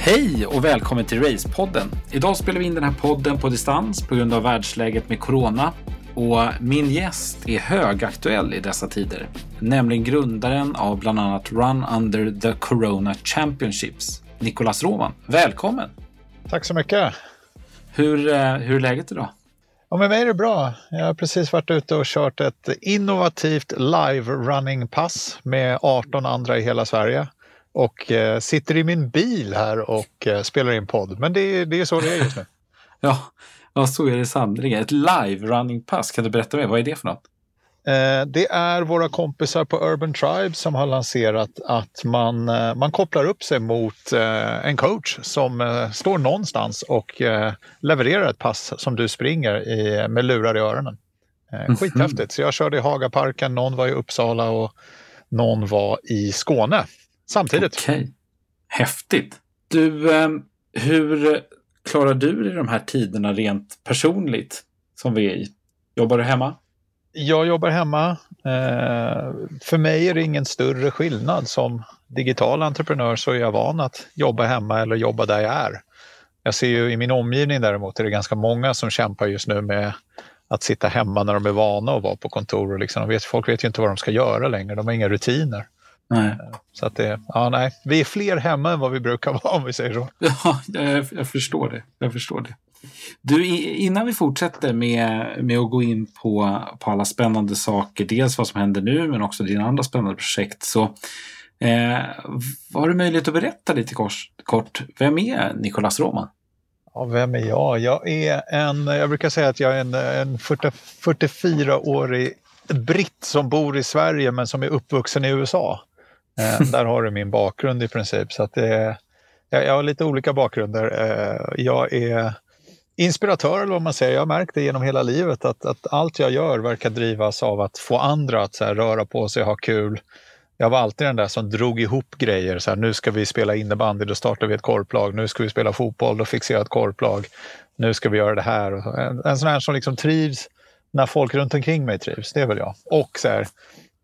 Hej och välkommen till Racepodden. Idag spelar vi in den här podden på distans på grund av världsläget med corona. Och min gäst är högaktuell i dessa tider, nämligen grundaren av bland annat Run Under the Corona Championships, Nicolas Roman. Välkommen! Tack så mycket! Hur, eh, hur är läget idag? Ja, med mig är det bra. Jag har precis varit ute och kört ett innovativt live-running-pass med 18 andra i hela Sverige och eh, sitter i min bil här och eh, spelar in podd. Men det, det är så det är just nu. ja, ja, så är det sannerligen. Ett live-running-pass, kan du berätta mer? Vad är det för något? Eh, det är våra kompisar på Urban Tribe som har lanserat att man, man kopplar upp sig mot en coach som står någonstans och levererar ett pass som du springer i, med lurar i öronen. Mhm. Skithäftigt. Så jag körde i Hagaparken, någon var i Uppsala och någon var i Skåne samtidigt. Okej. Okay. Häftigt. Du, hur klarar du dig i de här tiderna rent personligt som vi är i? Jobbar du hemma? Jag jobbar hemma. Eh, för mig är det ingen större skillnad. Som digital entreprenör så är jag van att jobba hemma eller jobba där jag är. Jag ser ju i min omgivning däremot är det ganska många som kämpar just nu med att sitta hemma när de är vana att vara på kontor. Och liksom, vet, folk vet ju inte vad de ska göra längre, de har inga rutiner. Nej. Så att det, ja, nej. Vi är fler hemma än vad vi brukar vara om vi säger så. Ja, jag, jag förstår det. Jag förstår det. Du, innan vi fortsätter med, med att gå in på, på alla spännande saker, dels vad som händer nu men också dina andra spännande projekt, så eh, har du möjlighet att berätta lite kort, kort vem är Nicolas Roman? Ja, vem är jag? Jag är en, jag brukar säga att jag är en, en 40, 44-årig britt som bor i Sverige men som är uppvuxen i USA. Eh, där har du min bakgrund i princip. Så att det, jag, jag har lite olika bakgrunder. Eh, jag är inspiratör eller vad man säger. Jag har märkt det genom hela livet att, att allt jag gör verkar drivas av att få andra att så här, röra på sig, ha kul. Jag var alltid den där som drog ihop grejer. Så här, nu ska vi spela innebandy, då startar vi ett korplag. Nu ska vi spela fotboll, då fixar jag ett korplag. Nu ska vi göra det här. En, en sån här som liksom trivs när folk runt omkring mig trivs. Det är väl jag. Och så här,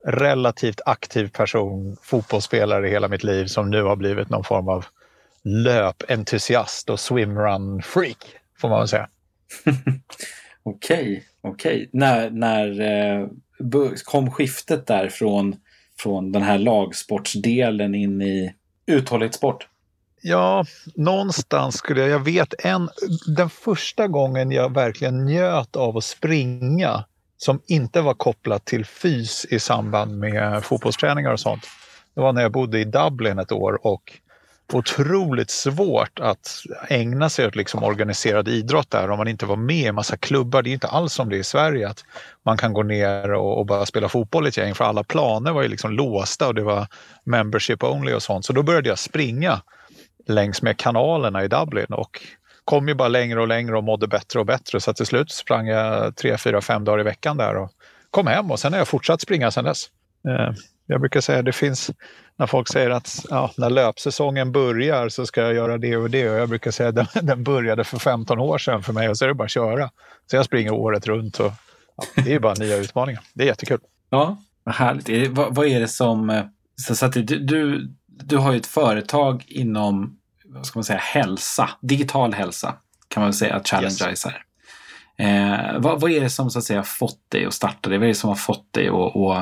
relativt aktiv person, fotbollsspelare i hela mitt liv som nu har blivit någon form av löpentusiast och swimrun-freak får man väl säga. okej, okej. När, när eh, kom skiftet där från, från den här lagsportsdelen in i uthållighetssport? Ja, någonstans skulle jag, jag vet en, den första gången jag verkligen njöt av att springa som inte var kopplat till fys i samband med fotbollsträningar och sånt. Det var när jag bodde i Dublin ett år och otroligt svårt att ägna sig åt liksom organiserad idrott där om man inte var med i massa klubbar. Det är inte alls som det är i Sverige att man kan gå ner och, och bara spela fotboll i ett gäng för alla planer var ju liksom låsta och det var membership only och sånt. Så då började jag springa längs med kanalerna i Dublin och kom ju bara längre och längre och mådde bättre och bättre. Så till slut sprang jag tre, fyra, fem dagar i veckan där och kom hem och sen har jag fortsatt springa sedan dess. Eh, jag brukar säga att det finns, när folk säger att ja, när löpsäsongen börjar så ska jag göra det och det. Och jag brukar säga att den, den började för 15 år sedan för mig och så är det bara att köra. Så jag springer året runt och ja, det är bara nya utmaningar. Det är jättekul. Ja, vad härligt. Eh, vad, vad är det som... Eh, så, så att du, du, du har ju ett företag inom vad ska man säga, hälsa, digital hälsa kan man väl säga att Challenge yes. är. Eh, vad, vad, är det som så att säga fått dig att starta det? Vad är det som har fått dig att och, och,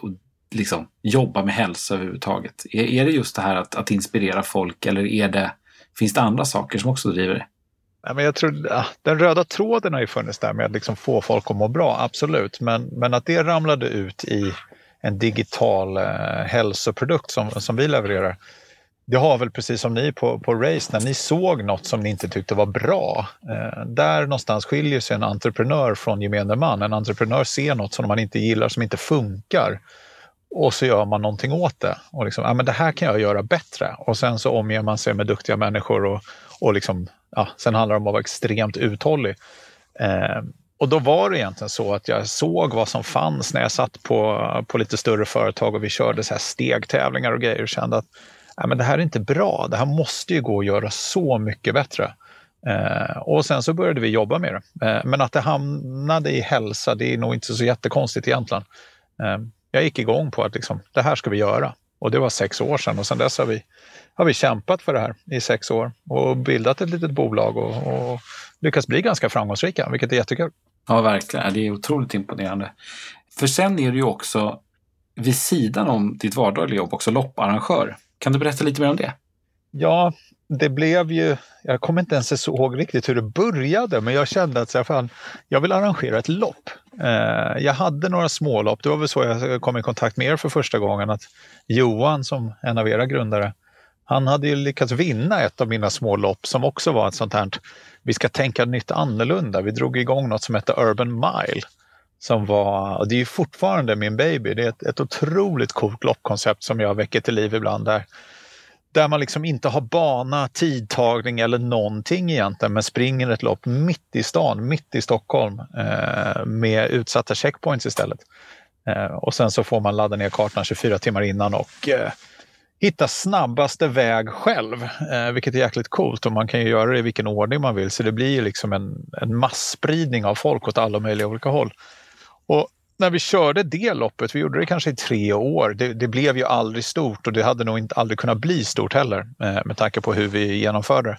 och, liksom jobba med hälsa överhuvudtaget? Är, är det just det här att, att inspirera folk eller är det, finns det andra saker som också driver det? Ja, men jag tror, ja, den röda tråden har ju funnits där med att liksom få folk att må bra, absolut. Men, men att det ramlade ut i en digital eh, hälsoprodukt som, som vi levererar. Det har väl precis som ni på, på Race, när ni såg något som ni inte tyckte var bra. Eh, där någonstans skiljer sig en entreprenör från gemene man. En entreprenör ser något som man inte gillar, som inte funkar och så gör man någonting åt det. Och liksom, ja, men det här kan jag göra bättre. Och sen så omger man sig med duktiga människor och, och liksom, ja, sen handlar det om att vara extremt uthållig. Eh, och då var det egentligen så att jag såg vad som fanns när jag satt på, på lite större företag och vi körde så här stegtävlingar och grejer och kände att ja, men det här är inte bra. Det här måste ju gå att göra så mycket bättre. Eh, och sen så började vi jobba med det. Eh, men att det hamnade i hälsa, det är nog inte så jättekonstigt egentligen. Eh, jag gick igång på att liksom, det här ska vi göra. Och det var sex år sedan och sedan dess har vi, har vi kämpat för det här i sex år och bildat ett litet bolag och, och lyckats bli ganska framgångsrika, vilket är jättekul. Ja, verkligen. Det är otroligt imponerande. För sen är du ju också vid sidan om ditt vardagliga jobb också lopparrangör. Kan du berätta lite mer om det? Ja, det blev ju, jag kommer inte ens ihåg riktigt hur det började, men jag kände att så här, fan, jag vill arrangera ett lopp. Eh, jag hade några smålopp, det var väl så jag kom i kontakt med er för första gången, att Johan som en av era grundare, han hade ju lyckats vinna ett av mina smålopp som också var ett sånt här, vi ska tänka nytt annorlunda. Vi drog igång något som hette Urban Mile. Som var, och det är ju fortfarande min baby, det är ett, ett otroligt coolt loppkoncept som jag väcker till liv ibland. Där där man liksom inte har bana, tidtagning eller någonting egentligen, men springer ett lopp mitt i stan, mitt i Stockholm eh, med utsatta checkpoints istället. Eh, och sen så får man ladda ner kartan 24 timmar innan och eh, hitta snabbaste väg själv, eh, vilket är jäkligt coolt och man kan ju göra det i vilken ordning man vill så det blir ju liksom en, en masspridning av folk åt alla möjliga olika håll. Och när vi körde det loppet, vi gjorde det kanske i tre år, det, det blev ju aldrig stort och det hade nog inte aldrig kunnat bli stort heller eh, med tanke på hur vi genomförde det.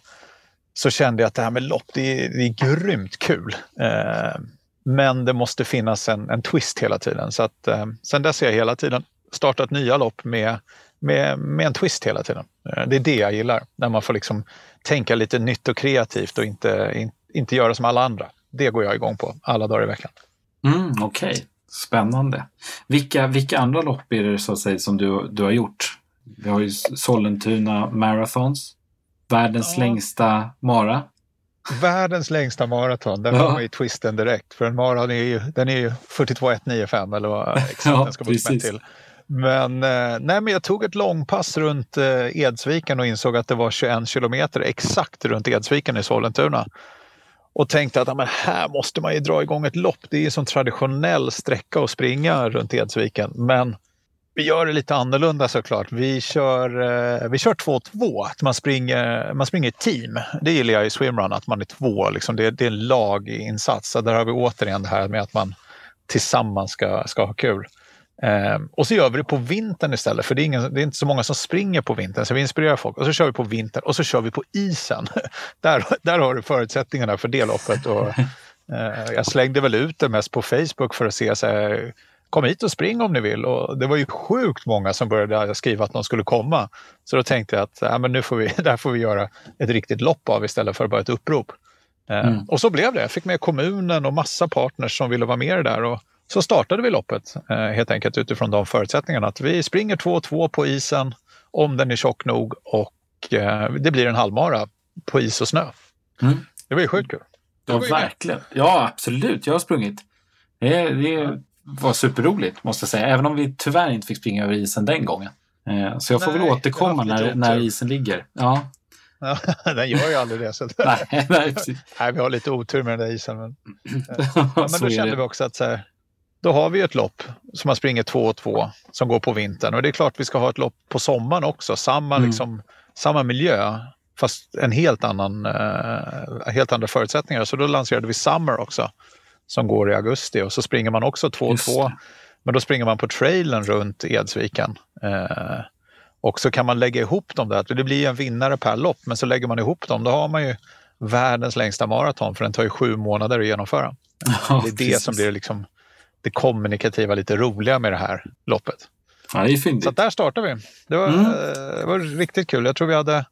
Så kände jag att det här med lopp, det är, det är grymt kul. Eh, men det måste finnas en, en twist hela tiden. Så att, eh, sen dess har jag hela tiden startat nya lopp med, med, med en twist hela tiden. Eh, det är det jag gillar, när man får liksom tänka lite nytt och kreativt och inte, in, inte göra som alla andra. Det går jag igång på alla dagar i veckan. Mm, Okej, okay. Spännande. Vilka, vilka andra lopp är det så att säga, som du, du har gjort? Vi har ju Sollentuna Marathons. Världens ja. längsta mara. Världens längsta maraton, den ja. var i twisten direkt. För en maraton är ju, den är ju 42,195 eller vad exakt ja, den ska vara till. Men, eh, nej, men jag tog ett långpass runt eh, Edsviken och insåg att det var 21 kilometer exakt runt Edsviken i Sollentuna och tänkte att ja, men här måste man ju dra igång ett lopp. Det är ju som traditionell sträcka att springa runt Edsviken. Men vi gör det lite annorlunda såklart. Vi kör, eh, vi kör 2-2, att man springer, man springer team. Det gillar jag i swimrun, att man är två. Liksom. Det, det är en laginsats. Så där har vi återigen det här med att man tillsammans ska, ska ha kul. Eh, och så gör vi det på vintern istället, för det är, ingen, det är, inte så många som springer på vintern, så vi inspirerar folk. Och så kör vi på vintern och så kör vi på isen. där, där har du förutsättningarna för det loppet. Och, eh, jag slängde väl ut det mest på Facebook för att se så här, kom hit och spring om ni vill. Och det var ju sjukt många som började skriva att de skulle komma. Så då tänkte jag att ja, men nu får vi, där får vi göra ett riktigt lopp av istället för bara ett upprop. Eh, mm. Och så blev det. Jag fick med kommunen och massa partners som ville vara med där. Och, så startade vi loppet eh, helt enkelt utifrån de förutsättningarna att vi springer 2-2 på isen om den är tjock nog och eh, det blir en halvmara på is och snö. Mm. Det var ju sjukt kul. Ja, verkligen. Ja, absolut. Jag har sprungit. Det, det var superroligt måste jag säga, även om vi tyvärr inte fick springa över isen den gången. Eh, så jag får nej, väl återkomma när, när isen ligger. Ja. Ja, den gör ju aldrig det. Så nej, nej, nej, vi har lite otur med den där isen. Men, ja, men då kände vi också att så här, då har vi ett lopp som man springer 2 och 2 som går på vintern. Och det är klart vi ska ha ett lopp på sommaren också. Samma, mm. liksom, samma miljö fast en helt annan, uh, helt andra förutsättningar. Så då lanserade vi Summer också som går i augusti och så springer man också 2 och 2. Men då springer man på trailen runt Edsviken. Uh, och så kan man lägga ihop dem där. Det blir en vinnare per lopp, men så lägger man ihop dem. Då har man ju världens längsta maraton för den tar ju sju månader att genomföra. Ja, det är det som blir liksom det kommunikativa, lite roliga med det här loppet. Ja, det är fyndigt. Så där startade vi. Det var, mm. det var riktigt kul. Jag tror vi hade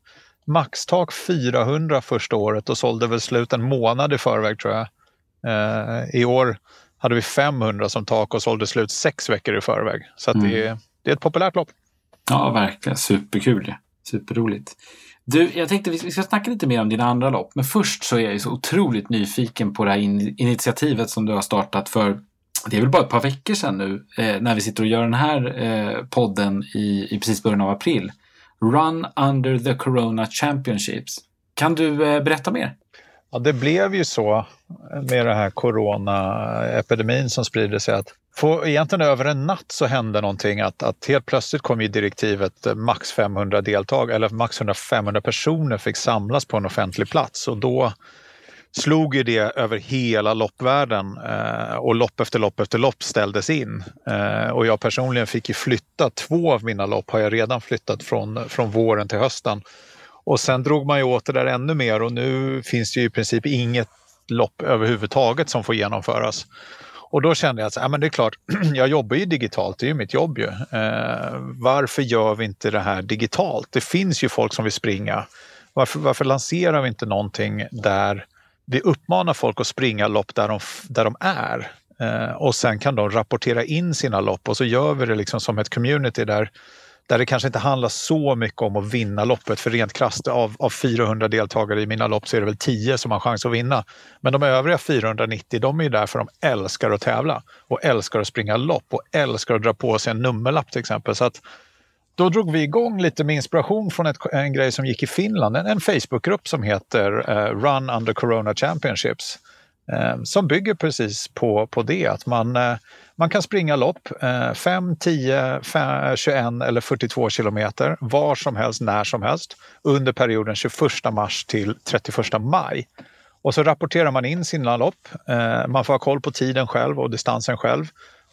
maxtak 400 första året och sålde väl slut en månad i förväg tror jag. Eh, I år hade vi 500 som tak och sålde slut sex veckor i förväg. Så mm. det, är, det är ett populärt lopp. Ja, verkligen. Superkul. Superroligt. Du, jag tänkte vi ska snacka lite mer om dina andra lopp, men först så är jag så otroligt nyfiken på det här in initiativet som du har startat för det är väl bara ett par veckor sedan nu eh, när vi sitter och gör den här eh, podden i, i precis början av april. Run under the Corona Championships. Kan du eh, berätta mer? Ja, det blev ju så med den här coronaepidemin som sprider sig att för egentligen över en natt så hände någonting att, att helt plötsligt kom ju direktivet eh, max 500 deltagare eller max 500 personer fick samlas på en offentlig plats och då slog ju det över hela loppvärlden eh, och lopp efter lopp efter lopp ställdes in. Eh, och jag personligen fick ju flytta, två av mina lopp har jag redan flyttat från, från våren till hösten. Och sen drog man ju åt det där ännu mer och nu finns det ju i princip inget lopp överhuvudtaget som får genomföras. Och då kände jag att ja, men det är klart, jag jobbar ju digitalt, det är ju mitt jobb ju. Eh, varför gör vi inte det här digitalt? Det finns ju folk som vill springa. Varför, varför lanserar vi inte någonting där vi uppmanar folk att springa lopp där de, där de är? Eh, och sen kan de rapportera in sina lopp och så gör vi det liksom som ett community där där det kanske inte handlar så mycket om att vinna loppet. För rent krasst av, av 400 deltagare i mina lopp så är det väl 10 som har chans att vinna. Men de övriga 490 de är ju där för de älskar att tävla och älskar att springa lopp och älskar att dra på sig en nummerlapp till exempel. Så att då drog vi igång lite med inspiration från ett, en grej som gick i Finland, en, en Facebookgrupp som heter eh, Run Under Corona Championships. Eh, som bygger precis på, på det, att man eh, man kan springa lopp, 5, 10, 21 eller 42 kilometer var som helst, när som helst under perioden 21 mars till 31 maj. Och så rapporterar man in sina lopp. Eh, man får ha koll på tiden själv och distansen själv.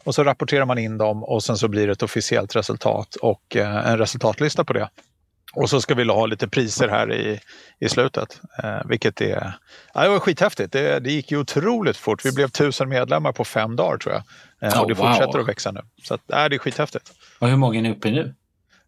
Och så rapporterar man in dem och sen så blir det ett officiellt resultat och eh, en resultatlista på det. Och så ska vi ha lite priser här i, i slutet, eh, vilket är, ja, det var skithäftigt. Det, det gick ju otroligt fort. Vi blev tusen medlemmar på fem dagar tror jag. Eh, och det wow. fortsätter att växa nu. Så att, ja, det är skithäftigt. Och hur många är ni uppe i nu?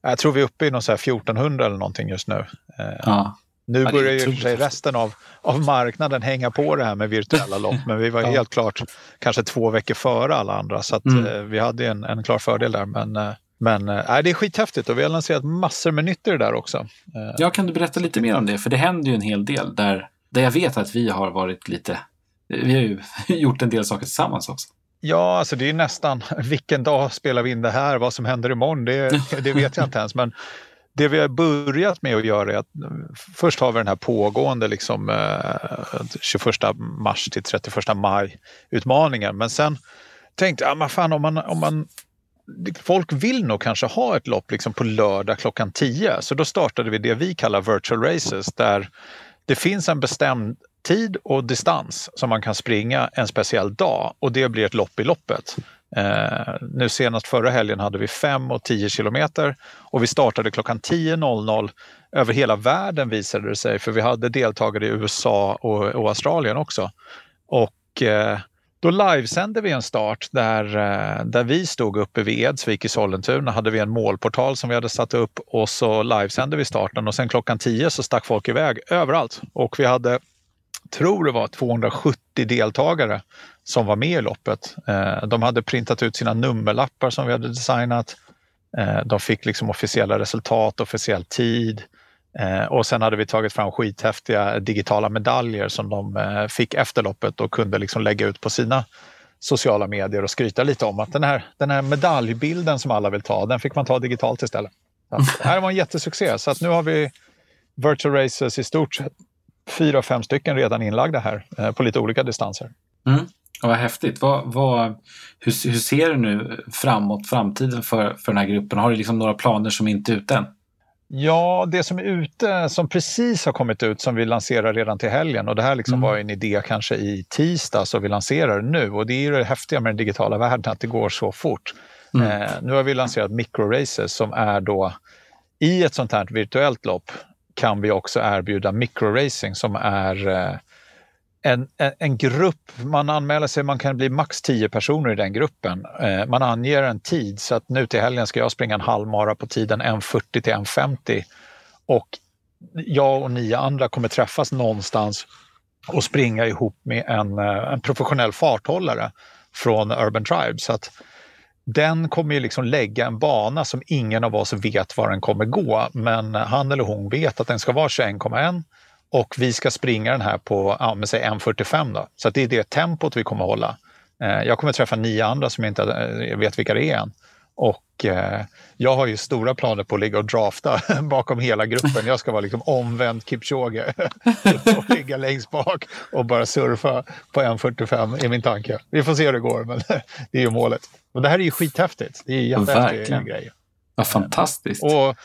Jag tror vi är uppe i någon så här 1400 eller någonting just nu. Eh, ja. Nu ja, börjar ju sig resten av, av marknaden hänga på det här med virtuella lopp, men vi var ja. helt klart kanske två veckor före alla andra, så att, mm. eh, vi hade en, en klar fördel där. Men eh, men äh, det är skithäftigt och vi har lanserat massor med nytt i det där också. Eh, ja, kan du berätta lite mer om det? För det händer ju en hel del där, där jag vet att vi har varit lite... Vi har ju gjort en del saker tillsammans också. Ja, alltså det är nästan vilken dag spelar vi in det här? Vad som händer imorgon, det, det vet jag inte ens. Men det vi har börjat med att göra är att först har vi den här pågående liksom, eh, 21 mars till 31 maj utmaningen. Men sen tänkte jag, ah, fan, om man, om man folk vill nog kanske ha ett lopp liksom på lördag klockan 10. Så då startade vi det vi kallar virtual races där det finns en bestämd tid och distans som man kan springa en speciell dag och det blir ett lopp i loppet. Eh, nu senast förra helgen hade vi 5 och 10 kilometer och vi startade klockan 10.00 över hela världen visade det sig för vi hade deltagare i USA och, och Australien också. Och eh, då livesände vi en start där, eh, där vi stod uppe vid Edsvik i Sollentuna. hade vi en målportal som vi hade satt upp och så livesände vi starten och sen klockan 10 så stack folk iväg överallt. Och vi hade, tror det var 270 deltagare som var med i loppet. Eh, de hade printat ut sina nummerlappar som vi hade designat. Eh, de fick liksom officiella resultat, officiell tid. Eh, och sen hade vi tagit fram skithäftiga digitala medaljer som de fick efter loppet och kunde liksom lägga ut på sina sociala medier och skryta lite om att den här, den här medaljbilden som alla vill ta, den fick man ta digitalt istället. Så det här var en jättesuccé, så att nu har vi virtual races i stort sett fyra, fem stycken redan inlagda här eh, på lite olika distanser. Mm. Ja, vad häftigt. Vad, vad, hur, hur, ser du nu framåt, framtiden för, för den här gruppen? Har du liksom några planer som inte är ute än? Ja, det som är ute, som precis har kommit ut, som vi lanserar redan till helgen och det här liksom mm. var en idé kanske i tisdag så vi lanserar nu och det är ju det häftiga med den digitala världen att det går så fort. Mm. Eh, nu har vi lanserat microraces som är då i ett sånt här virtuellt lopp kan vi också erbjuda microracing som är eh, en, en, en, grupp, man anmäler sig, man kan bli max 10 personer i den gruppen. Eh, man anger en tid så att nu till helgen ska jag springa en halvmara på tiden 1.40 till 1.50 och jag och nio andra kommer träffas någonstans och springa ihop med en, eh, en professionell farthållare från Urban Tribe. Så att den kommer ju liksom lägga en bana som ingen av oss vet var den kommer gå, men han eller hon vet att den ska vara 21,1 och vi ska springa den här på ja, 1.45 då. Så det är det tempot vi kommer hålla. Eh, jag kommer träffa nio andra som jag inte eh, vet vilka det är än. Och eh, jag har ju stora planer på att ligga och drafta bakom hela gruppen. Jag ska vara liksom omvänd Kipchoge och ligga längst bak och bara surfa på 1.45 i min tanke. Vi får se hur det går, men det är ju målet. Och det här är ju skithäftigt. Det är ju jättehäftig grej. Ja, fantastiskt. Och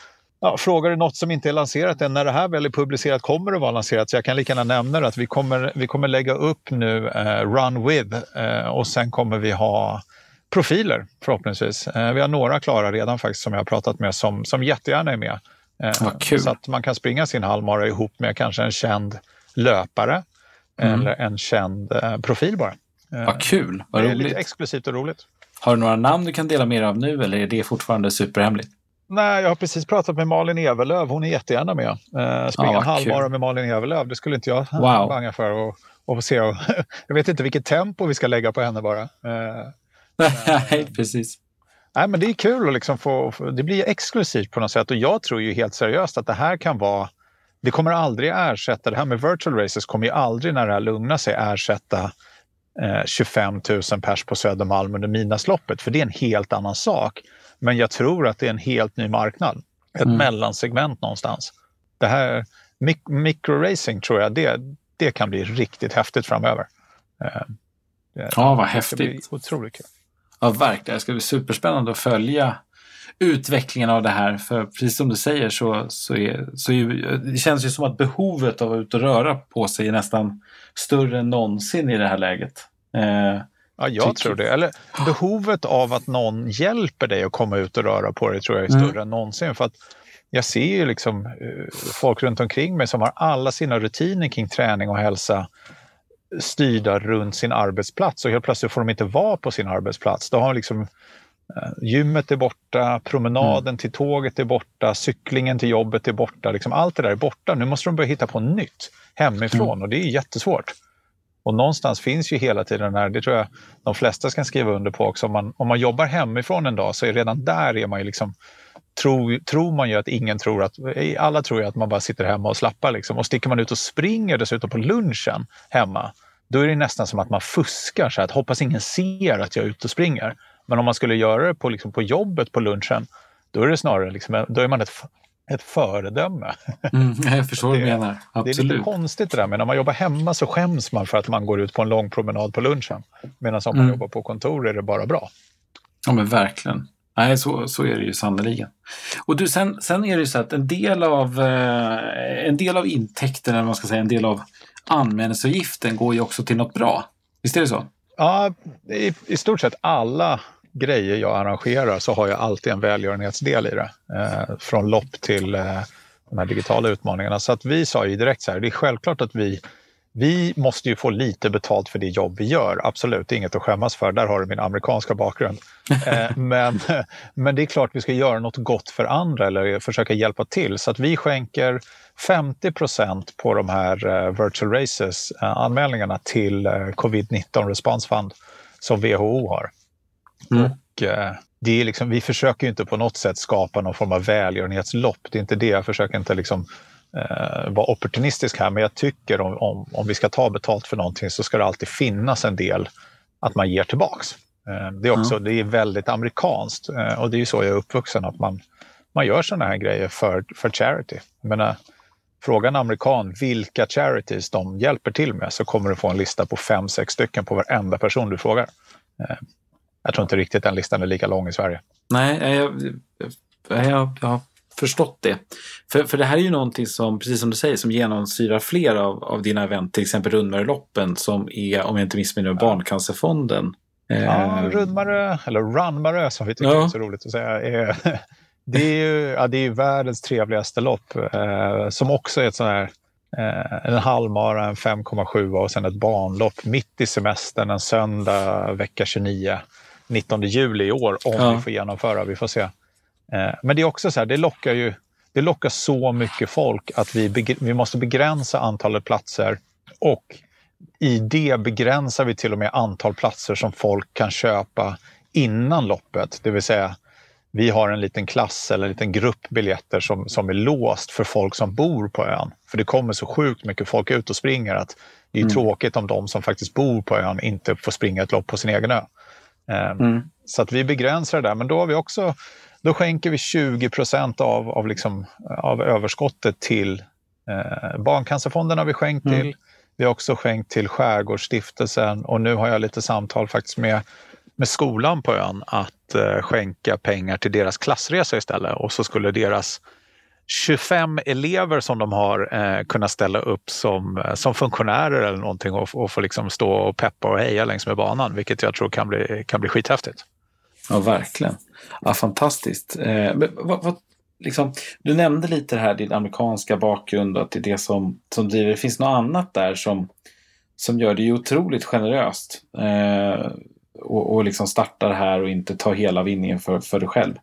Ja, frågar du något som inte är lanserat än, när det här väl är publicerat kommer det vara lanserat. Så jag kan lika gärna nämna det att vi kommer, vi kommer lägga upp nu eh, Run With eh, och sen kommer vi ha profiler förhoppningsvis. Eh, vi har några klara redan faktiskt som jag har pratat med som, som jättegärna är med. Eh, så att man kan springa sin halvmara ihop med kanske en känd löpare mm. eller en känd eh, profil bara. Vad kul, vad roligt. Det är lite exklusivt och roligt. Har du några namn du kan dela med dig av nu eller är det fortfarande superhemligt? Nej, jag har precis pratat med Malin Evelöv. Hon är jättegärna med. Eh, springa en halvmara med Malin Evelöv, det skulle inte jag wow. banga för. Och, och se. jag vet inte vilket tempo vi ska lägga på henne bara. Eh, Nej, precis. Nej, men det är kul att liksom få, det blir exklusivt på något sätt och jag tror ju helt seriöst att det här kan vara det kommer aldrig ersätta, det här med virtual races kommer ju aldrig när det här lugnar sig ersätta eh, 25 000 pers på Södermalm under Midnattsloppet, för det är en helt annan sak. Men jag tror att det är en helt ny marknad, ett mm. mellansegment någonstans. Det här mik microracing tror jag, det, det kan bli riktigt häftigt framöver. Eh, ja, vad häftigt. Otroligt kul. Ja, verkligen. Det ska bli superspännande att följa utvecklingen av det här. För precis som du säger så, så, är, så är, det känns ju som att behovet av att ut och röra på sig är nästan större än någonsin i det här läget. Eh, ja, jag tror det. Eller behovet av att någon hjälper dig att komma ut och röra på dig tror jag är större mm. än någonsin. För att jag ser ju liksom eh, folk runt omkring mig som har alla sina rutiner kring träning och hälsa styrda runt sin arbetsplats och helt plötsligt får de inte vara på sin arbetsplats. Då har liksom Eh, gymmet är borta, promenaden mm. till tåget är borta, cyklingen till jobbet är borta. Liksom allt det där är borta. Nu måste de börja hitta på nytt hemifrån mm. och det är jättesvårt. Och någonstans finns ju hela tiden den här, det tror jag de flesta ska skriva under på också, om man, om man jobbar hemifrån en dag så är redan där är man ju liksom Tror, tror man ju att ingen tror att, alla tror ju att man bara sitter hemma och slappar liksom. Och sticker man ut och springer dessutom på lunchen hemma, då är det nästan som att man fuskar så att hoppas ingen ser att jag är ute och springer. Men om man skulle göra det på, liksom, på jobbet på lunchen, då är det snarare liksom, då är man ett, ett föredöme. Mm, jag förstår vad du menar. Absolut. Det är lite konstigt det där, men när man jobbar hemma så skäms man för att man går ut på en lång promenad på lunchen. Medan om man mm. jobbar på kontor är det bara bra. Ja men verkligen. Nej, så, så är det ju sannerligen. Och du, sen, sen är det ju så att en del av, eh, en del av intäkterna, eller man ska säga en del av anmälningsavgiften går ju också till något bra. Visst är det så? Ja, i, i stort sett alla grejer jag arrangerar så har jag alltid en välgörenhetsdel i det. Eh, från lopp till eh, de här digitala utmaningarna. Så att vi sa ju direkt så här, det är självklart att vi vi måste ju få lite betalt för det jobb vi gör, absolut, inget att skämmas för. Där har du min amerikanska bakgrund. Eh, men, men det är klart vi ska göra något gott för andra eller försöka hjälpa till. Så att vi skänker 50% på de här uh, virtual races uh, anmälningarna till uh, Covid-19 Response Fund som WHO har. Mm. Och, det är liksom, vi försöker inte på något sätt skapa någon form av välgörenhetslopp. Det är inte det. Jag försöker inte liksom eh, vara opportunistisk här, men jag tycker om, om, om vi ska ta betalt för någonting så ska det alltid finnas en del att man ger tillbaks. Eh, det, är också, mm. det är väldigt amerikanskt eh, och det är ju så jag är uppvuxen, att man, man gör sådana här grejer för, för charity. Jag menar, fråga en amerikan vilka charities de hjälper till med så kommer du få en lista på fem, sex stycken på varenda person du frågar. Eh, jag tror inte riktigt den listan är lika lång i Sverige. Nej, jag, jag, jag, jag förstått det. För, för det här är ju någonting som, precis som du säger, som genomsyrar flera av, av dina event, till exempel Rundmöreloppen som är, om jag inte missminner mig. Barncancerfonden. Ja, eh, Rundmarö, eller Runmarö som vi tycker ja. är så roligt att säga. Är, det är ju ja, det är världens trevligaste lopp eh, som också är ett sånt här eh, en halvmara, en 5,7 och sen ett barnlopp mitt i semestern en söndag vecka 29, 19 juli i år om ja. vi får genomföra. Vi får se. Eh, men det är också så här, det lockar ju det lockar så mycket folk att vi, vi måste begränsa antalet platser och i det begränsar vi till och med antal platser som folk kan köpa innan loppet. Det vill säga, vi har en liten klass eller en liten grupp biljetter som, som är låst för folk som bor på ön. För det kommer så sjukt mycket folk ut och springer att det är mm. tråkigt om de som faktiskt bor på ön inte får springa ett lopp på sin egen ö. Um, mm. Så att vi begränsar det där. Men då har vi också då skänker vi 20 procent av, av, liksom, av överskottet till eh, Barncancerfonden har vi skänkt mm. till. Vi har också skänkt till Skärgårdsstiftelsen och nu har jag lite samtal faktiskt med, med skolan på ön att eh, skänka pengar till deras klassresa istället och så skulle deras 25 elever som de har eh, kunnat ställa upp som, eh, som funktionärer eller någonting och, och få liksom stå och peppa och heja längs med banan, vilket jag tror kan bli, kan bli skithäftigt. Ja, verkligen. Ja, fantastiskt. Eh, vad, vad, liksom, du nämnde lite det här din amerikanska bakgrund och att det är det som, som driver. Det finns något annat där som, som gör det otroligt generöst. Eh, och, och liksom starta det här och inte ta hela vinningen för, för dig själv.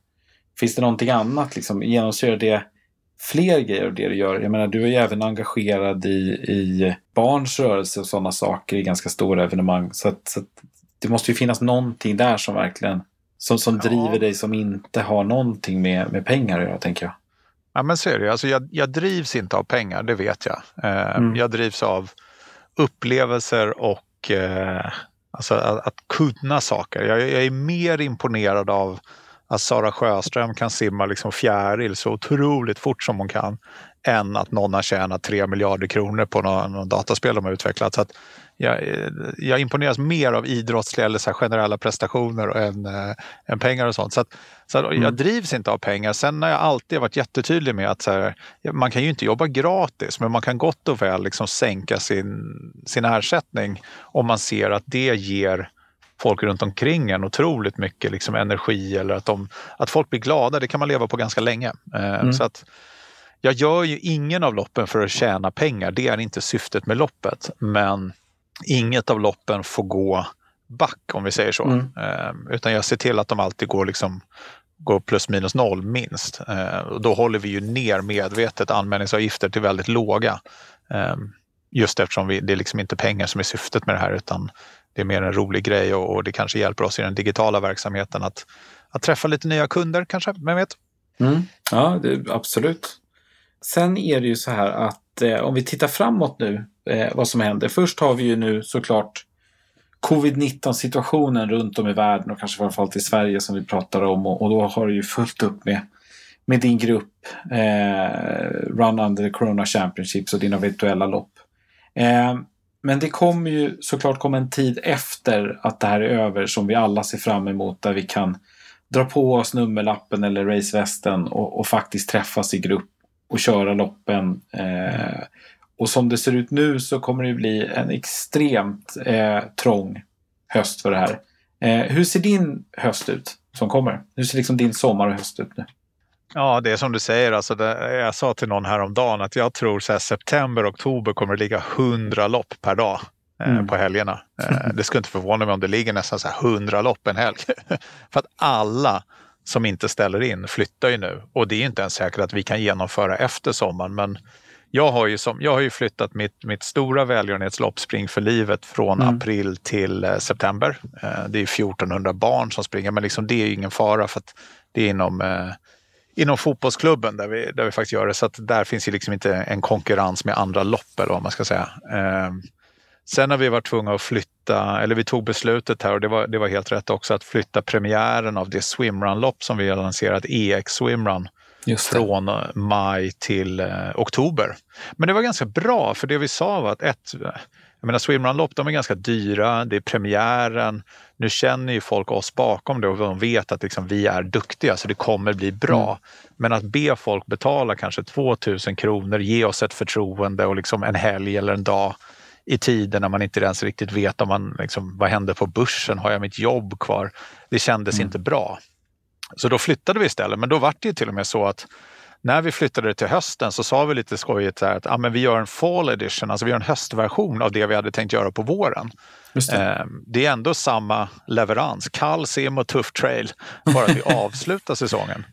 Finns det någonting annat? Liksom, genomsyrar det fler grejer av det du gör? Jag menar, du är ju även engagerad i, i barns rörelse och sådana saker i ganska stora evenemang. Så, att, så att det måste ju finnas någonting där som verkligen som, som ja. driver dig som inte har någonting med, med pengar att göra, tänker jag. Ja, men så är det. Alltså, jag, jag drivs inte av pengar, det vet jag. Eh, mm. Jag drivs av upplevelser och eh, alltså, att, att, kunna saker. Jag, jag, är mer imponerad av att Sara Sjöström kan simma liksom fjäril så otroligt fort som hon kan än att någon har tjänat 3 miljarder kronor på någon, någon dataspel de har utvecklat. Så att jag, jag imponeras mer av idrottsliga eller så generella prestationer än, äh, än pengar och sånt. Så, att, så att mm. Jag drivs inte av pengar. Sen har jag alltid varit jättetydlig med att här, man kan ju inte jobba gratis men man kan gott och väl liksom sänka sin, sin ersättning om man ser att det ger folk runt omkring en otroligt mycket liksom energi eller att, de, att folk blir glada. Det kan man leva på ganska länge. Eh, mm. Så att, jag gör ju ingen av loppen för att tjäna pengar. Det är inte syftet med loppet. Men inget av loppen får gå back om vi säger så. Mm. Eh, utan jag ser till att de alltid går, liksom, går plus minus noll minst. Eh, då håller vi ju ner medvetet anmälningsavgifter till väldigt låga. Eh, just eftersom vi, det är liksom inte pengar som är syftet med det här utan det är mer en rolig grej och, och det kanske hjälper oss i den digitala verksamheten att, att träffa lite nya kunder kanske, vem vet? Mm. Ja, det, absolut. Sen är det ju så här att eh, om vi tittar framåt nu, eh, vad som händer. Först har vi ju nu såklart covid-19 situationen runt om i världen och kanske framförallt i Sverige som vi pratar om och, och då har du ju fullt upp med, med din grupp eh, Run Under the Corona Championships och dina virtuella lopp. Eh, men det kommer ju såklart komma en tid efter att det här är över som vi alla ser fram emot där vi kan dra på oss nummerlappen eller racevästen och, och faktiskt träffas i grupp och köra loppen. Eh, och som det ser ut nu så kommer det bli en extremt eh, trång höst för det här. Eh, hur ser din höst ut som kommer? Hur ser liksom din sommar och höst ut nu? Ja, det är som du säger. Alltså det, jag sa till någon häromdagen att jag tror så september, oktober kommer det ligga 100 lopp per dag eh, mm. på helgerna. Eh, det skulle inte förvåna mig om det ligger nästan så 100 lopp en helg. För att alla som inte ställer in flyttar ju nu och det är inte ens säkert att vi kan genomföra efter sommaren. Men jag har ju, som, jag har ju flyttat mitt, mitt stora välgörenhetslopp Spring för livet från mm. april till eh, september. Eh, det är 1400 barn som springer men liksom det är ingen fara för att det är inom eh, inom fotbollsklubben där vi, där vi faktiskt gör det. Så att där finns ju liksom inte en konkurrens med andra lopp eller vad man ska säga. Eh, sen har vi varit tvungna att flytta, eller vi tog beslutet här och det var, det var helt rätt också, att flytta premiären av det swimrun-lopp som vi har lanserat, EX Swimrun, från maj till eh, oktober. Men det var ganska bra för det vi sa var att ett, jag menar swimrun-lopp de är ganska dyra, det är premiären. Nu känner ju folk oss bakom det och de vet att liksom vi är duktiga så det kommer bli bra. Mm. Men att be folk betala kanske 2000 kronor, ge oss ett förtroende och liksom en helg eller en dag i tiden när man inte ens riktigt vet om man, liksom, vad händer på börsen, har jag mitt jobb kvar? Det kändes mm. inte bra. Så då flyttade vi istället, men då var det till och med så att när vi flyttade det till hösten så sa vi lite skojigt att ah, men vi gör en fall edition, alltså vi gör en höstversion av det vi hade tänkt göra på våren. Det. Eh, det. är ändå samma leverans, kall sim och tuff trail, bara att vi avslutar säsongen.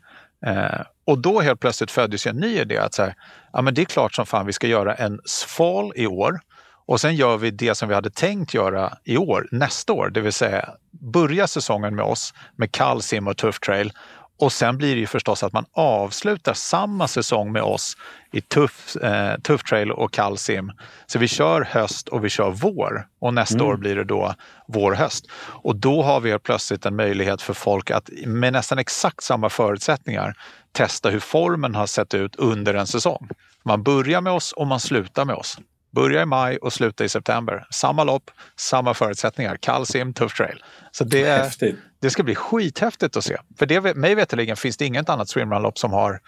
Eh, och då helt plötsligt föddes en ny idé att så här, ja, men det är klart som fan vi ska göra en fall i år och sen gör vi det som vi hade tänkt göra i år, nästa år, det vill säga börja säsongen med oss med kall sim och tuff trail och sen blir det ju förstås att man avslutar samma säsong med oss i tuff, eh, tuff trail och kallsim. Så vi kör höst och vi kör vår och nästa mm. år blir det då vår-höst. Och då har vi plötsligt en möjlighet för folk att med nästan exakt samma förutsättningar testa hur formen har sett ut under en säsong. Man börjar med oss och man slutar med oss. Börja i maj och sluta i september. Samma lopp, samma förutsättningar. Kall sim, tuff trail. Så det, det ska bli skithäftigt att se. För det, mig veterligen finns det inget annat swimrun-lopp som har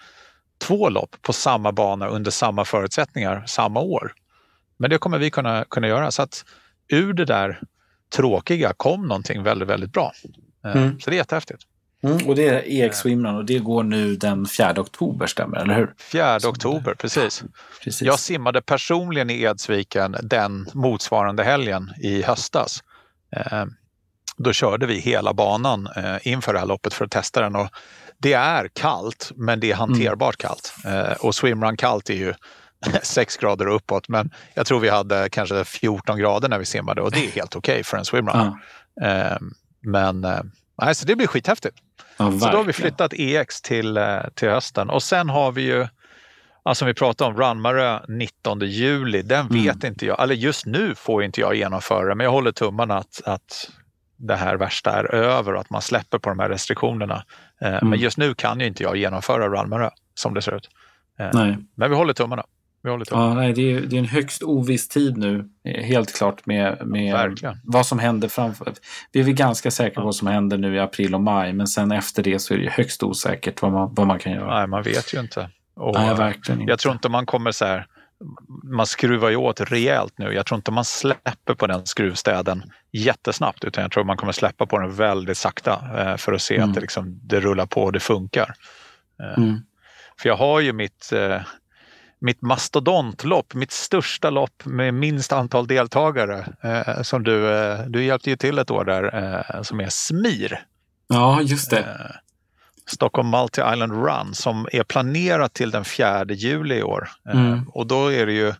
två lopp på samma bana under samma förutsättningar samma år. Men det kommer vi kunna, kunna göra. Så att ur det där tråkiga kom någonting väldigt, väldigt bra. Eh, mm. Så det är jättehäftigt. Mm, och det är EX Swimrun och det går nu den 4 oktober, stämmer eller hur? 4 oktober, precis. precis. Jag simmade personligen i Edsviken den motsvarande helgen i höstas. Eh, då körde vi hela banan eh, inför det här loppet för att testa den. Och det är kallt, men det är hanterbart mm. kallt. Eh, och swimrun kallt är ju 6 grader uppåt, men jag tror vi hade kanske 14 grader när vi simmade och det är helt okej okay för en swimrun. Ja. Men nej, så det blir skithäftigt. Ja, så då har vi flyttat EX till, till hösten och sen har vi ju Alltså vi pratade om Ranmarö 19 juli, den mm. vet mm. inte jag, eller just nu får inte jag genomföra men jag håller tummarna att, att det här värsta är över och att man släpper på de här restriktionerna. Eh, mm. Men just nu kan ju inte jag genomföra Ralmarö som det ser ut. Eh, nej. Men vi håller tummarna. Ja, nej, det, är, det är en högst oviss tid nu, eh, helt klart, med, med vad som händer framför. Vi är väl ganska säkra på vad som händer nu i april och maj, men sen efter det så är det högst osäkert vad man, vad man kan göra. Nej, man vet ju inte. Och nej, verkligen inte. Jag tror inte man kommer så här man skruvar ju åt rejält nu. Jag tror inte man släpper på den skruvstäden jättesnabbt utan jag tror man kommer släppa på den väldigt sakta eh, för att se mm. att det, liksom, det rullar på och det funkar. Eh, mm. För jag har ju mitt, mitt mastodontlopp, mitt största lopp med minst antal deltagare som du, du hjälpte ju till ett år där, som är SMIR. Ja, just det. Stockholm Multi-Island Run som är planerat till den 4 juli i år. Eh, mm. Och då är det ju,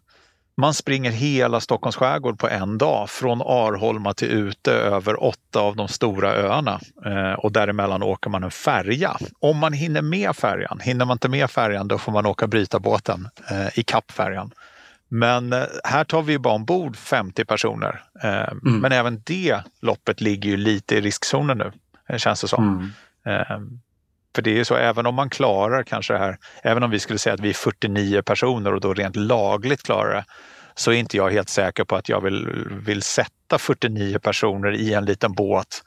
man springer hela Stockholms skärgård på en dag från Arholma till Ute över åtta av de stora öarna eh, och däremellan åker man en färja. Om man hinner med färjan, hinner man inte med färjan då får man åka bryta båten eh, i kappfärjan. Men här tar vi bara ombord 50 personer. Mm. Men även det loppet ligger ju lite i riskzonen nu, känns det som. Mm. För det är ju så, även om man klarar kanske det här, även om vi skulle säga att vi är 49 personer och då rent lagligt klarar det, så är inte jag helt säker på att jag vill, vill sätta 49 personer i en liten båt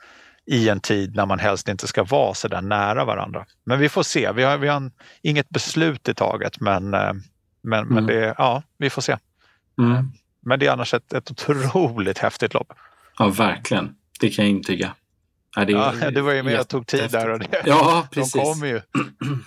i en tid när man helst inte ska vara så där nära varandra. Men vi får se. Vi har, vi har inget beslut i taget, men, eh, men, mm. men det, ja, vi får se. Mm. Men det är annars ett, ett otroligt häftigt lopp. Ja, verkligen. Det kan jag intyga. Ja, det ja, du var ju med och tog tid där. Och det. Ja, precis. De kom ju.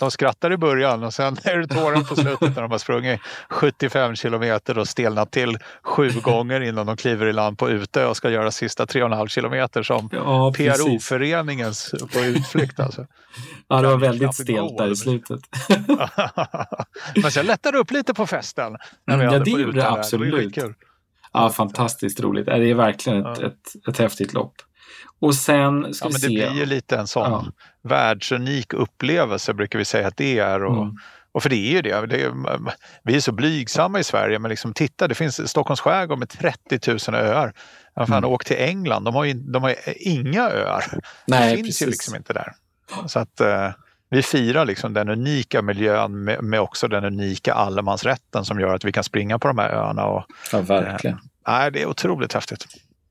De skrattar i början och sen är det tårar på slutet när de har sprungit 75 kilometer och stelnat till sju gånger innan de kliver i land på Utö och ska göra sista 3,5 kilometer som ja, PRO-föreningens på utflykt. Alltså. Ja, det var väldigt stelt där i slutet. Men sen lättade upp lite på festen. När vi mm, ja, det gjorde det absolut. Det ja, fantastiskt roligt. Det är verkligen ett, ja. ett, ett häftigt lopp. Och sen ska ja, vi men se. Det blir ju lite en sån ja. världsunik upplevelse brukar vi säga att det är. Och, mm. och för det är ju det. det är, vi är så blygsamma i Sverige men liksom titta det finns Stockholms skärgård med 30 000 öar. Fan, mm. Åk till England, de har ju, de har inga öar. Nej, det finns precis. ju liksom inte där. Så att eh, vi firar liksom den unika miljön med, med, också den unika allemansrätten som gör att vi kan springa på de här öarna. Och, ja, verkligen. Eh, det är otroligt häftigt.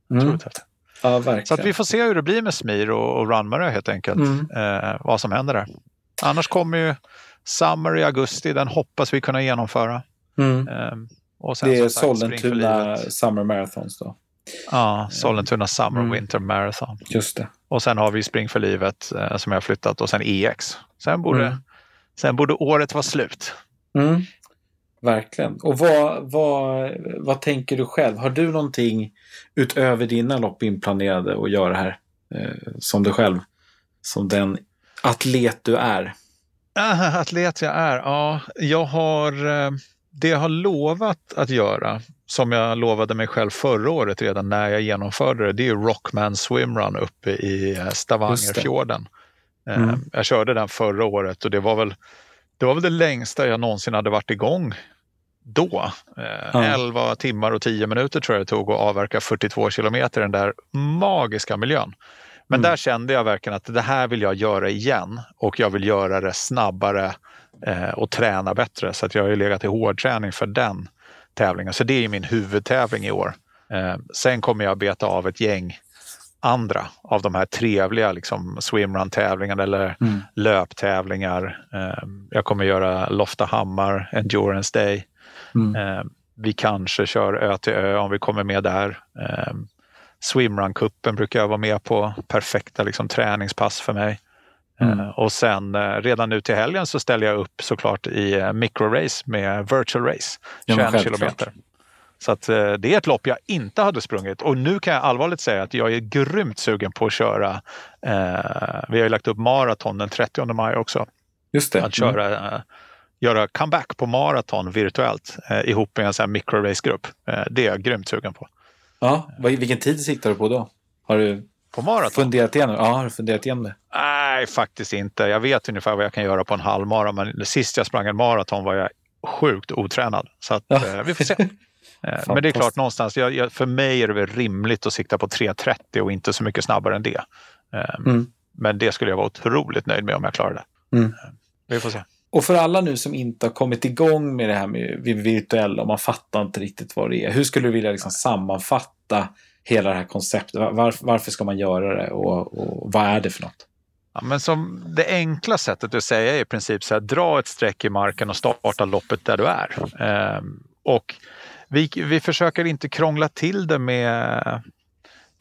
Otroligt mm. häftigt. Ja. Så att vi får se hur det blir med Smir och, och Runmarö helt enkelt. Mm. Eh, vad som händer där. Annars kommer ju Summer i augusti, den hoppas vi kunna genomföra. Mm. Eh, och sen, det är Sollentuna Summer Marathons då? Ja, Sollentuna Summer mm. Winter Marathon. Just det. Och sen har vi Spring för livet eh, som jag har flyttat och sen EX. Sen borde, mm. sen borde året vara slut. Verkligen. Och vad, vad, vad tänker du själv? Har du någonting utöver dina lopp inplanerade att göra här? Eh, som du själv, som den atlet du är? Äh, atlet jag är? Ja, jag har eh, det jag har lovat att göra, som jag lovade mig själv förra året redan när jag genomförde det, det är Rockman Swimrun uppe i eh, Stavangerfjorden. Eh, mm. Jag körde den förra året och det var väl det var väl det längsta jag någonsin hade varit igång då. Eh, ja. 11 timmar och 10 minuter tror jag det tog att avverka 42 kilometer i den där magiska miljön. Men mm. där kände jag verkligen att det här vill jag göra igen och jag vill göra det snabbare eh, och träna bättre. Så att jag har ju legat i hårdträning för den tävlingen. Så det är min huvudtävling i år. Eh, sen kommer jag beta av ett gäng andra av de här trevliga liksom, swimrun-tävlingarna eller mm. löptävlingar. Eh, jag kommer göra Loftahammar Endurance Day. Mm. Eh, vi kanske kör ö till ö om vi kommer med där. Eh, Swimrun-cupen brukar jag vara med på. Perfekta liksom, träningspass för mig. Mm. Eh, och sen eh, redan nu till helgen så ställer jag upp såklart i eh, microrace med virtual race, 21 kilometer. Så att, det är ett lopp jag inte hade sprungit och nu kan jag allvarligt säga att jag är grymt sugen på att köra. Eh, vi har ju lagt upp maraton den 30 maj också. Just det. Att köra, mm. Göra comeback på maraton virtuellt eh, ihop med en sån här microrace-grupp. Eh, det är jag grymt sugen på. Ja, vilken tid siktar du på då? Har du på maraton? Funderat igenom? Ja, har du funderat igenom det? Nej, faktiskt inte. Jag vet ungefär vad jag kan göra på en halvmara, men sist jag sprang en maraton var jag sjukt otränad. Så att, ja. eh, vi får se. Eh, men det är klart, någonstans, jag, jag, för mig är det väl rimligt att sikta på 3.30 och inte så mycket snabbare än det. Eh, mm. Men det skulle jag vara otroligt nöjd med om jag klarar det. Mm. Eh, vi får se. Och för alla nu som inte har kommit igång med det här med virtuella och man fattar inte riktigt vad det är. Hur skulle du vilja liksom sammanfatta hela det här konceptet? Var, varför ska man göra det och, och vad är det för något? Ja, men som det enkla sättet att säga är i princip så här, dra ett streck i marken och starta loppet där du är. Ehm, och vi, vi försöker inte krångla till det med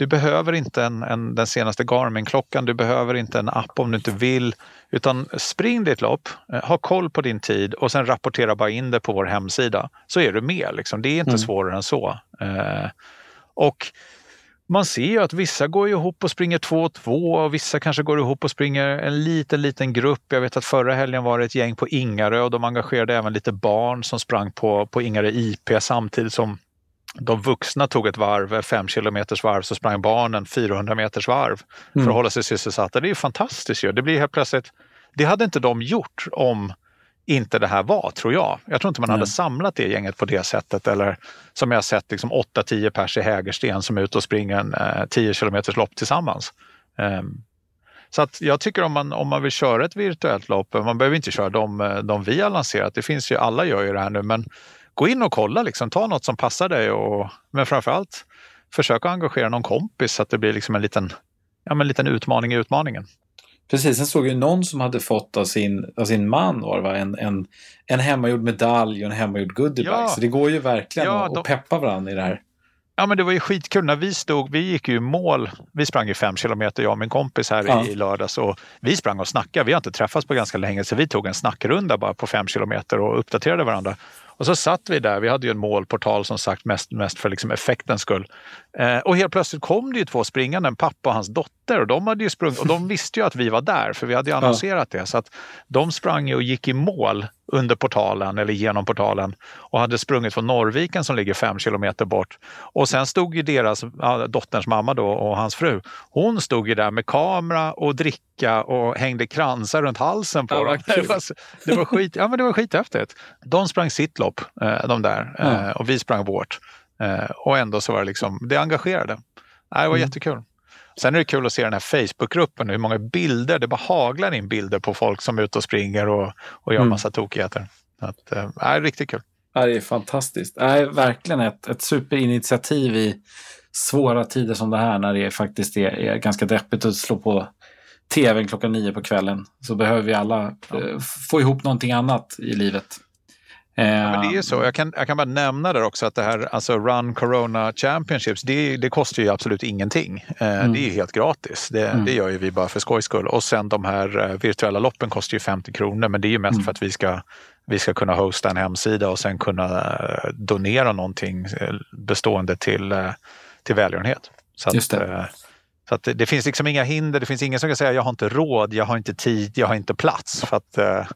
du behöver inte en, en, den senaste Garmin-klockan, du behöver inte en app om du inte vill. Utan spring ditt lopp, eh, ha koll på din tid och sen rapportera bara in det på vår hemsida. Så är du med. Liksom. Det är inte mm. svårare än så. Eh, och man ser ju att vissa går ihop och springer två och två och vissa kanske går ihop och springer en liten, liten grupp. Jag vet att förra helgen var det ett gäng på Ingarö och de engagerade även lite barn som sprang på, på Ingarö IP samtidigt som de vuxna tog ett varv, fem kilometers varv, så sprang barnen 400 meters varv för att mm. hålla sig sysselsatta. Det är ju fantastiskt ju. Det blir helt plötsligt, det hade inte de gjort om inte det här var, tror jag. Jag tror inte man Nej. hade samlat det gänget på det sättet. Eller som jag sett, liksom 8-10 pers i Hägersten som är ute och springer en eh, 10 kilometers lopp tillsammans. Um, så att jag tycker om man, om man vill köra ett virtuellt lopp, man behöver inte köra de, eh, de vi har lanserat. Det finns ju, alla gör ju det här nu, men gå in och kolla, liksom, ta något som passar dig. Och, men framförallt försök att engagera någon kompis så att det blir liksom en liten, ja, en liten utmaning i utmaningen. Precis, sen såg jag någon som hade fått av sin, av sin man var det, en, en, en hemmagjord medalj och en hemmagjord goodiebag. Ja. Så det går ju verkligen ja, att, de... peppa varandra i det här. Ja men det var ju skitkul när vi stod, vi gick ju i mål, vi sprang ju fem kilometer jag och min kompis här ja. i lördags och vi sprang och snackade, vi har inte träffats på ganska länge så vi tog en snackrunda bara på fem kilometer och uppdaterade varandra. Och så satt vi där, vi hade ju en målportal som sagt mest, mest för liksom effektens skull. Eh, och helt plötsligt kom det ju två springande, en pappa och hans dotter. Och de, hade ju sprungit, och de visste ju att vi var där, för vi hade ju annonserat det. Så att de sprang och gick i mål under portalen eller genom portalen och hade sprungit från Norrviken som ligger fem kilometer bort. Och sen stod ju deras, dotterns mamma då och hans fru, hon stod ju där med kamera och dricka och hängde kransar runt halsen på ja, dem. Det var, det var, skit, ja, men det var skithäftigt. De sprang sitt lopp, eh, de där. Eh, och vi sprang vårt. Eh, och ändå så var det liksom, det engagerade. Det var mm. jättekul. Sen är det kul att se den här Facebookgruppen, hur många bilder, det bara haglar in bilder på folk som är ute och springer och, och gör mm. massa tokigheter. Att, äh, är riktigt kul. Ja, det är fantastiskt. Det är verkligen ett, ett superinitiativ i svåra tider som det här när det faktiskt är, är ganska deppigt att slå på tvn klockan nio på kvällen. Så behöver vi alla ja. eh, få ihop någonting annat i livet. Ja, men det är så. Jag kan, jag kan bara nämna där också att det här alltså Run Corona Championships, det, det kostar ju absolut ingenting. Eh, mm. Det är helt gratis. Det, mm. det gör ju vi bara för skojs skull. Och sen de här eh, virtuella loppen kostar ju 50 kronor, men det är ju mest mm. för att vi ska, vi ska kunna hosta en hemsida och sen kunna eh, donera någonting bestående till, till välgörenhet. Så Just det. Så att det, det, finns liksom inga hinder. Det finns ingen som kan säga jag har inte råd, jag har inte tid, jag har inte plats. För att uh,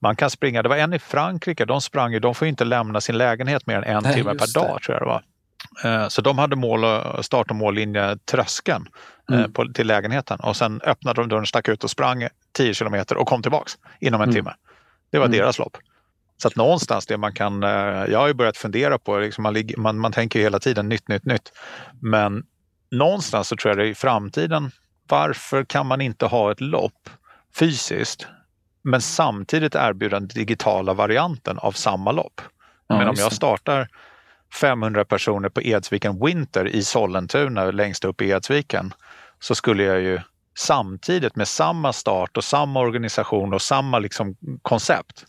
man kan springa. Det var en i Frankrike, de sprang ju, de får inte lämna sin lägenhet mer än en Nej, timme per det. dag tror jag det var. Uh, så de hade mål, start och mållinje tröskeln uh, mm. på, till lägenheten och sen öppnade de dörren, stack ut och sprang 10 kilometer och kom tillbaks inom en mm. timme. Det var mm. deras lopp. Så att någonstans det man kan, jag har ju börjat fundera på, liksom man, man, man tänker ju hela tiden nytt, nytt, nytt. Men någonstans så tror jag det i framtiden, varför kan man inte ha ett lopp fysiskt men samtidigt erbjuda den digitala varianten av samma lopp? Ja, men om jag startar 500 personer på Edsviken Winter i Sollentuna längst upp i Edsviken så skulle jag ju samtidigt med samma start och samma organisation och samma liksom koncept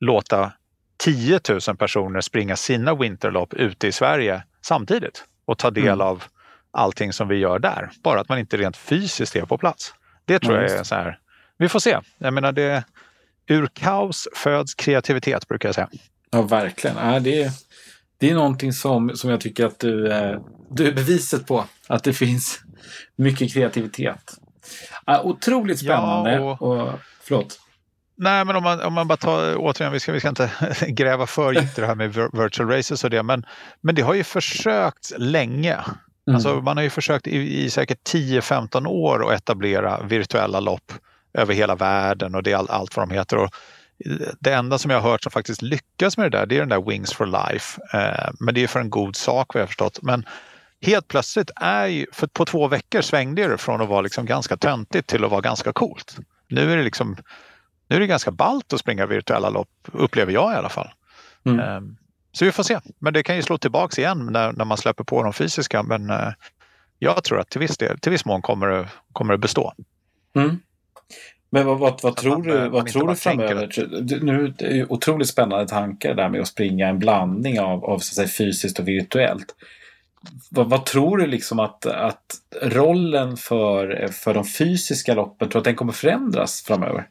låta 10 000 personer springa sina vinterlopp ute i Sverige samtidigt och ta del mm. av allting som vi gör där. Bara att man inte rent fysiskt är på plats. Det tror mm. jag är så här. Vi får se. Jag menar det, ur kaos föds kreativitet brukar jag säga. Ja, verkligen. Ja, det, är, det är någonting som, som jag tycker att du, eh, du är beviset på. Att det finns mycket kreativitet. Ja, otroligt spännande. Ja, och... Och, förlåt. Nej, men om man, om man bara tar, återigen, vi ska, vi ska inte gräva för djupt i det här med virtual races och det, men, men det har ju försökt länge. Mm. Alltså, man har ju försökt i, i säkert 10-15 år att etablera virtuella lopp över hela världen och det är all, allt vad de heter. Och det enda som jag har hört som faktiskt lyckas med det där, det är den där Wings for Life. Eh, men det är för en god sak vad jag förstått. Men helt plötsligt är ju, för på två veckor svängde det från att vara liksom ganska töntigt till att vara ganska coolt. Nu är det liksom nu är det ganska ballt att springa virtuella lopp, upplever jag i alla fall. Mm. Så vi får se. Men det kan ju slå tillbaks igen när, när man släpper på de fysiska. Men eh, jag tror att till viss, del, till viss mån kommer det, kommer det bestå. Mm. Men vad, vad, vad tror man, du, vad tror du framöver? Tänker. Nu är det otroligt spännande tankar där med att springa en blandning av, av så att säga, fysiskt och virtuellt. Vad, vad, tror du liksom att, att rollen för, för de fysiska loppen, tror att den kommer förändras framöver?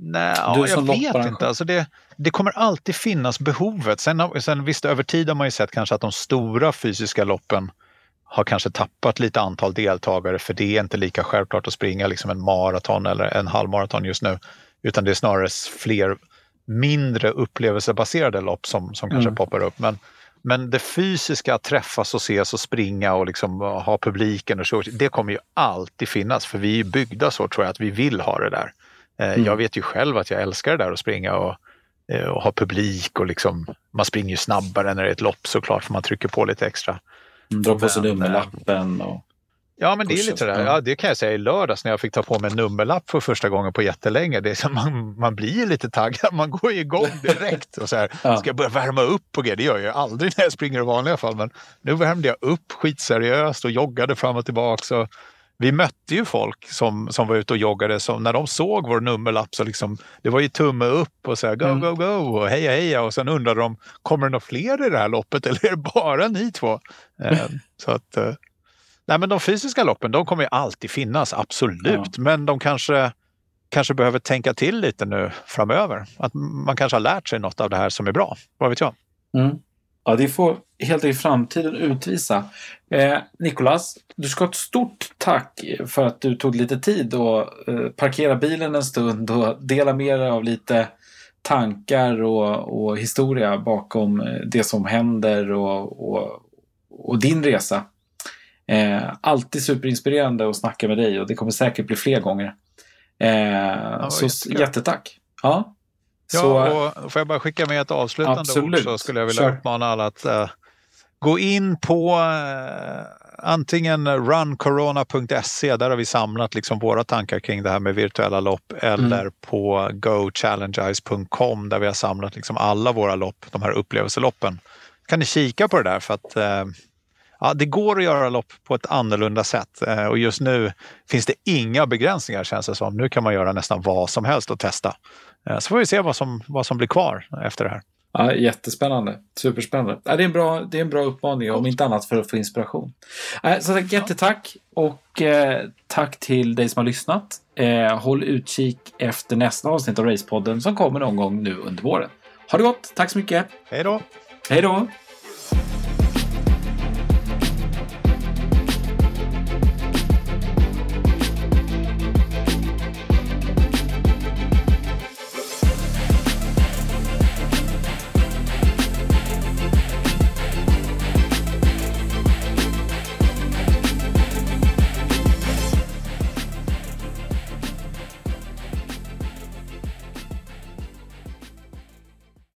Nej, ja, jag vet inte. Alltså det, det kommer alltid finnas behovet. Sen, sen visst, över tid har man ju sett kanske att de stora fysiska loppen har kanske tappat lite antal deltagare för det är inte lika självklart att springa liksom en maraton eller en halvmaraton just nu. Utan det är snarare fler mindre upplevelsebaserade lopp som, som kanske mm. poppar upp. Men, men det fysiska att träffas och ses och springa och liksom ha publiken och så, det kommer ju alltid finnas för vi är byggda så tror jag att vi vill ha det där. Eh, mm. Jag vet ju själv att jag älskar det där att springa och, eh, och ha publik och liksom, man springer ju snabbare när det är ett lopp såklart för man trycker på lite extra. Mm, dra på sig nummerlappen och... Ja, men det är lite det. Ja, det kan jag säga i lördags när jag fick ta på mig en nummerlapp för första gången på jättelänge. Det är så man, man blir lite taggad, man går igång direkt. Och så här, ja. Ska jag börja värma upp och grejer? Det gör jag aldrig när jag springer i vanliga fall. Men nu värmde jag upp skitseriöst och joggade fram och tillbaka. Och vi mötte ju folk som, som var ute och joggade. Som, när de såg vår nummerlapp så liksom, det var ju tumme upp och så här, go, mm. go, go och heja, heja. Och sen undrade de, kommer det några fler i det här loppet eller är det bara ni två? Eh, så att, eh, nej men de fysiska loppen, de kommer ju alltid finnas, absolut. Ja. Men de kanske, kanske behöver tänka till lite nu framöver. Att man kanske har lärt sig något av det här som är bra. Vad vet jag? Mm. Ja, det får helt enkelt framtiden utvisa. Eh, Nikolas, du ska ha ett stort tack för att du tog lite tid och eh, parkera bilen en stund och dela med dig av lite tankar och, och historia bakom eh, det som händer och, och, och din resa. Eh, alltid superinspirerande att snacka med dig och det kommer säkert bli fler gånger. Eh, ja, så jättekul. jättetack! Ja. Ja, så, och får jag bara skicka med ett avslutande absolut. ord så skulle jag vilja Kör. uppmana alla att uh, gå in på uh, antingen runcorona.se, där har vi samlat liksom våra tankar kring det här med virtuella lopp, eller mm. på gochallengize.com där vi har samlat liksom alla våra lopp, de här upplevelseloppen. Kan ni kika på det där för att uh, ja, det går att göra lopp på ett annorlunda sätt och just nu finns det inga begränsningar känns det som. Nu kan man göra nästan vad som helst och testa. Eh, så får vi se vad som, vad som blir kvar efter det här. Ja, jättespännande. Superspännande. Ja, det, är en bra, det är en bra uppmaning, om inte annat för att få inspiration. Eh, så jättetack och eh, tack till dig som har lyssnat. Eh, håll utkik efter nästa avsnitt av Racepodden som kommer någon gång nu under våren. Ha det gott! Tack så mycket! Hej då! Hej då!